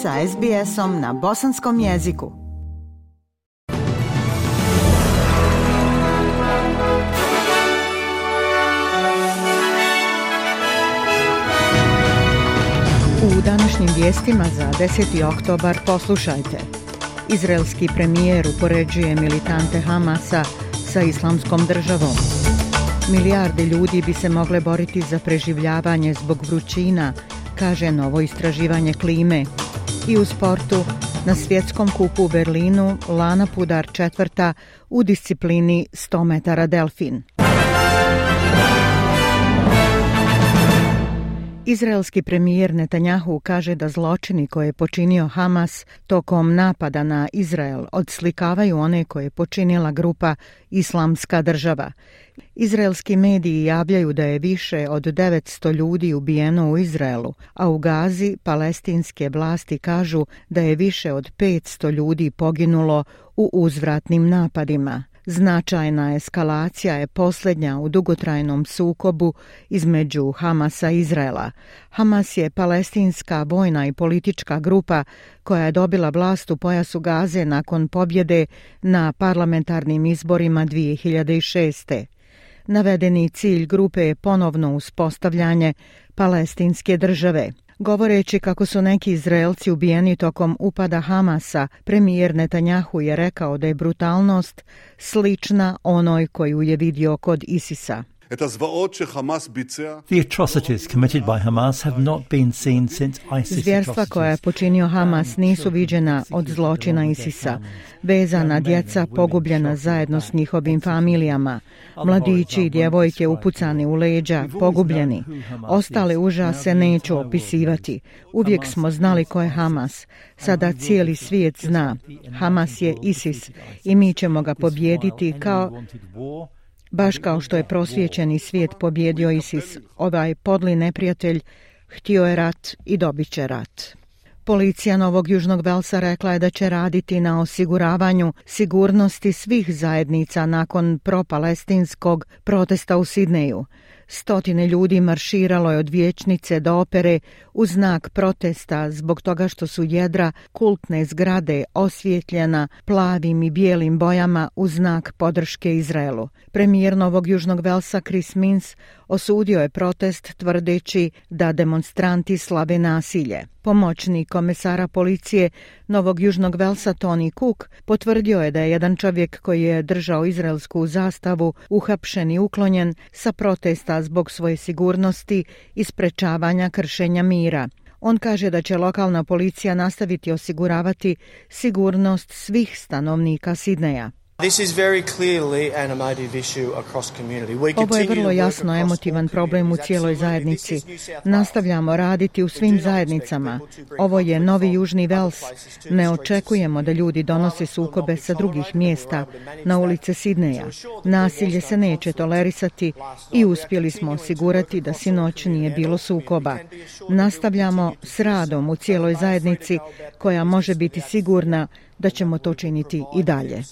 sa SBS-om na bosanskom jeziku. U današnjim vijestima za 10. oktobar poslušajte. Izraelski premijer upoređuje militante Hamasa sa islamskom državom. Milijarde ljudi bi se mogle boriti za preživljavanje zbog vrućina, kaže novo istraživanje klime. I u sportu, na svjetskom kupu u Berlinu Lana Pudar četvrta u disciplini 100 metara delfin. Izraelski premijer Netanjahu kaže da zločini koje je počinio Hamas tokom napada na Izrael odslikavaju one koje je počinila grupa Islamska država. Izraelski mediji javljaju da je više od 900 ljudi ubijeno u Izraelu, a u Gazi palestinske vlasti kažu da je više od 500 ljudi poginulo u uzvratnim napadima. Značajna eskalacija je posljednja u dugotrajnom sukobu između Hamasa i Izraela. Hamas je palestinska vojna i politička grupa koja je dobila vlast u pojasu Gaze nakon pobjede na parlamentarnim izborima 2006. Navedeni cilj grupe je ponovno uspostavljanje palestinske države. Govoreći kako su neki Izraelci ubijeni tokom upada Hamasa, premijer Netanjahu je rekao da je brutalnost slična onoj koju je vidio kod Isisa. The atrocities committed by Hamas have not been seen since ISIS Zvjerstva koja je počinio Hamas nisu viđena od zločina ISIS-a. Vezana djeca pogubljena zajedno s njihovim familijama. Mladići i djevojke upucani u leđa, pogubljeni. Ostale užase neću opisivati. Uvijek smo znali ko je Hamas. Sada cijeli svijet zna. Hamas je ISIS i mi ćemo ga pobijediti kao Baš kao što je prosvjećeni svijet pobjedio ISIS, ovaj podli neprijatelj htio je rat i dobit će rat. Policija Novog Južnog Velsa rekla je da će raditi na osiguravanju sigurnosti svih zajednica nakon propalestinskog protesta u Sidneju. Stotine ljudi marširalo je od vječnice do opere u znak protesta zbog toga što su jedra kultne zgrade osvjetljena plavim i bijelim bojama u znak podrške Izraelu. Premijer Novog Južnog Velsa Chris Mins osudio je protest tvrdeći da demonstranti slave nasilje. Pomoćnik komesara policije Novog Južnog Velsa Tony Cook potvrdio je da je jedan čovjek koji je držao izraelsku zastavu uhapšen i uklonjen sa protesta zbog svoje sigurnosti i sprečavanja kršenja mira. On kaže da će lokalna policija nastaviti osiguravati sigurnost svih stanovnika Sidneja. Ovo je vrlo jasno emotivan problem u cijeloj zajednici. Nastavljamo raditi u svim zajednicama. Ovo je Novi Južni Vels. Ne očekujemo da ljudi donose sukobe sa drugih mjesta na ulice Sidneja. Nasilje se neće tolerisati i uspjeli smo osigurati da sinoć nije bilo sukoba. Nastavljamo s radom u cijeloj zajednici koja može biti sigurna da ćemo to činiti i dalje.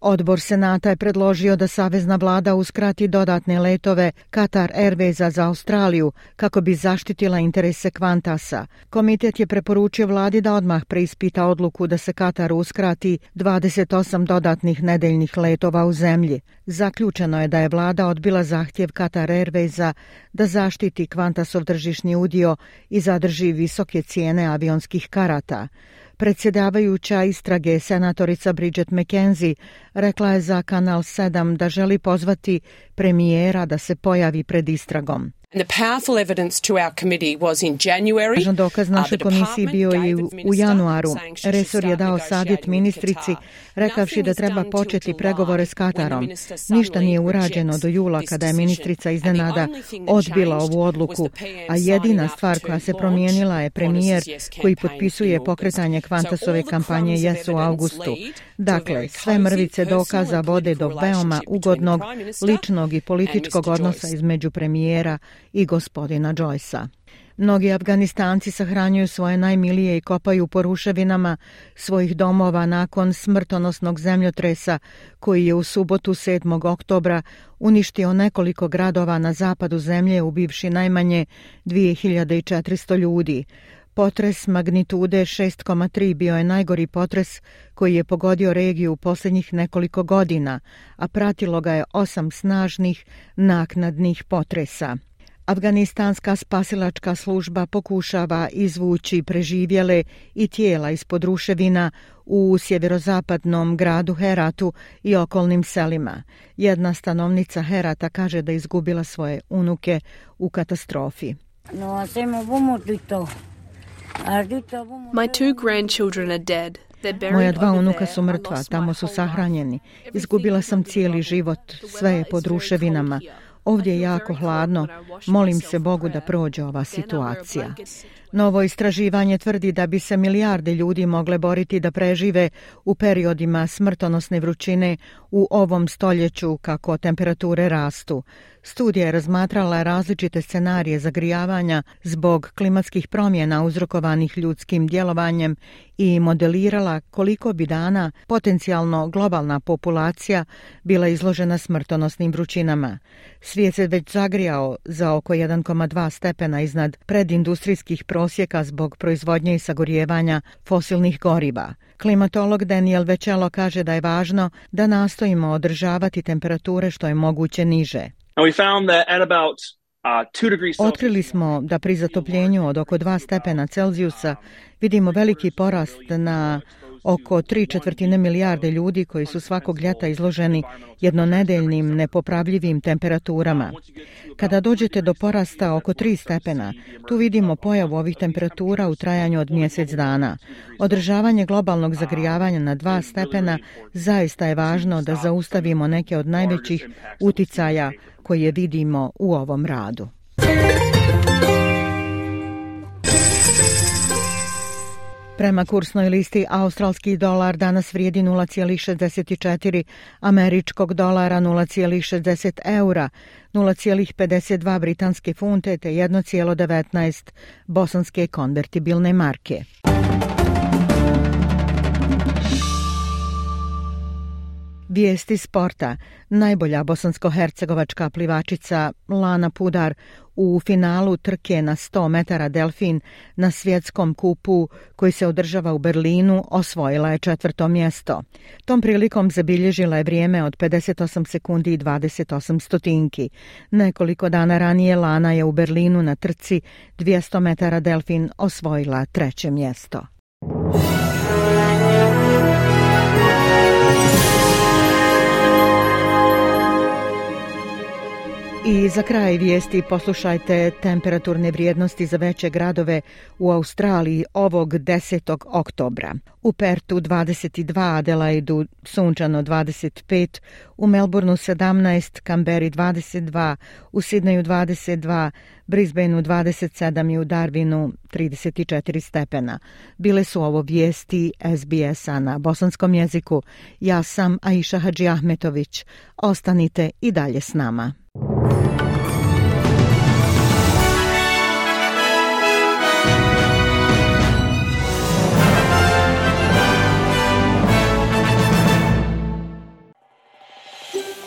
Odbor Senata je predložio da Savezna vlada uskrati dodatne letove Qatar Airwaysa za Australiju kako bi zaštitila interese Kvantasa. Komitet je preporučio vladi da odmah preispita odluku da se Katar uskrati 28 dodatnih nedeljnih letova u zemlji. Zaključeno je da je vlada odbila zahtjev Qatar Airwaysa da zaštiti Kvantasov tržišni udio i zadrži visoke cijene avionskih karata. Predsjedavajuća istrage senatorica Bridget McKenzie rekla je za Kanal 7 da želi pozvati premijera da se pojavi pred istragom. Važan dokaz uh, naše komisiji bio je u januaru. Resor je dao savjet ministrici, rekavši da treba početi pregovore s Katarom. Ništa nije urađeno do jula kada je ministrica iznenada odbila ovu odluku, a jedina stvar koja se promijenila je premijer koji potpisuje pokretanje Kvantasove kampanje jesu u augustu. Dakle, sve mrvice dokaza vode do veoma ugodnog, ličnog i političkog odnosa između premijera i gospodina Joycea. Mnogi Afganistanci sahranjuju svoje najmilije i kopaju po ruševinama svojih domova nakon smrtonosnog zemljotresa koji je u subotu 7. oktobra uništio nekoliko gradova na zapadu zemlje bivši najmanje 2400 ljudi. Potres magnitude 6,3 bio je najgori potres koji je pogodio regiju u posljednjih nekoliko godina, a pratilo ga je osam snažnih naknadnih potresa. Afganistanska spasilačka služba pokušava izvući preživjele i tijela ispod ruševina u sjeverozapadnom gradu Heratu i okolnim selima. Jedna stanovnica Herata kaže da izgubila svoje unuke u katastrofi. My Moja dva unuka su mrtva, tamo su sahranjeni. Izgubila sam cijeli život, sve je pod ruševinama. Ovdje je jako hladno. Molim se Bogu da prođe ova situacija. Novo istraživanje tvrdi da bi se milijarde ljudi mogle boriti da prežive u periodima smrtonosne vrućine u ovom stoljeću kako temperature rastu. Studija je razmatrala različite scenarije zagrijavanja zbog klimatskih promjena uzrokovanih ljudskim djelovanjem i modelirala koliko bi dana potencijalno globalna populacija bila izložena smrtonosnim vrućinama. Svijet se već zagrijao za oko 1,2 stepena iznad predindustrijskih pro prosjeka zbog proizvodnje i sagorijevanja fosilnih goriva. Klimatolog Daniel Večelo kaže da je važno da nastojimo održavati temperature što je moguće niže. Uh, Otkrili smo da pri zatopljenju od oko 2 stepena Celzijusa vidimo veliki porast na Oko tri četvrtine milijarde ljudi koji su svakog ljeta izloženi jednonedeljnim nepopravljivim temperaturama. Kada dođete do porasta oko tri stepena, tu vidimo pojavu ovih temperatura u trajanju od mjesec dana. Održavanje globalnog zagrijavanja na dva stepena zaista je važno da zaustavimo neke od najvećih uticaja koje vidimo u ovom radu. Prema kursnoj listi australski dolar danas vrijedi 0,64 američkog dolara, 0,60 eura, 0,52 britanske funte te 1,19 bosanske konvertibilne marke. Vijesti sporta. Najbolja bosansko-hercegovačka plivačica Lana Pudar u finalu trke na 100 metara delfin na svjetskom kupu koji se održava u Berlinu osvojila je četvrto mjesto. Tom prilikom zabilježila je vrijeme od 58 sekundi i 28 stotinki. Nekoliko dana ranije Lana je u Berlinu na trci 200 metara delfin osvojila treće mjesto. I za kraj vijesti poslušajte temperaturne vrijednosti za veće gradove u Australiji ovog 10. oktobra. U Pertu 22, Adelaidu sunčano 25, u Melbourneu 17, Kamberi 22, u Sidneju 22, Brisbaneu 27 i u Darwinu 34 stepena. Bile su ovo vijesti SBS-a na bosanskom jeziku. Ja sam Aisha Hadži Ahmetović. Ostanite i dalje s nama.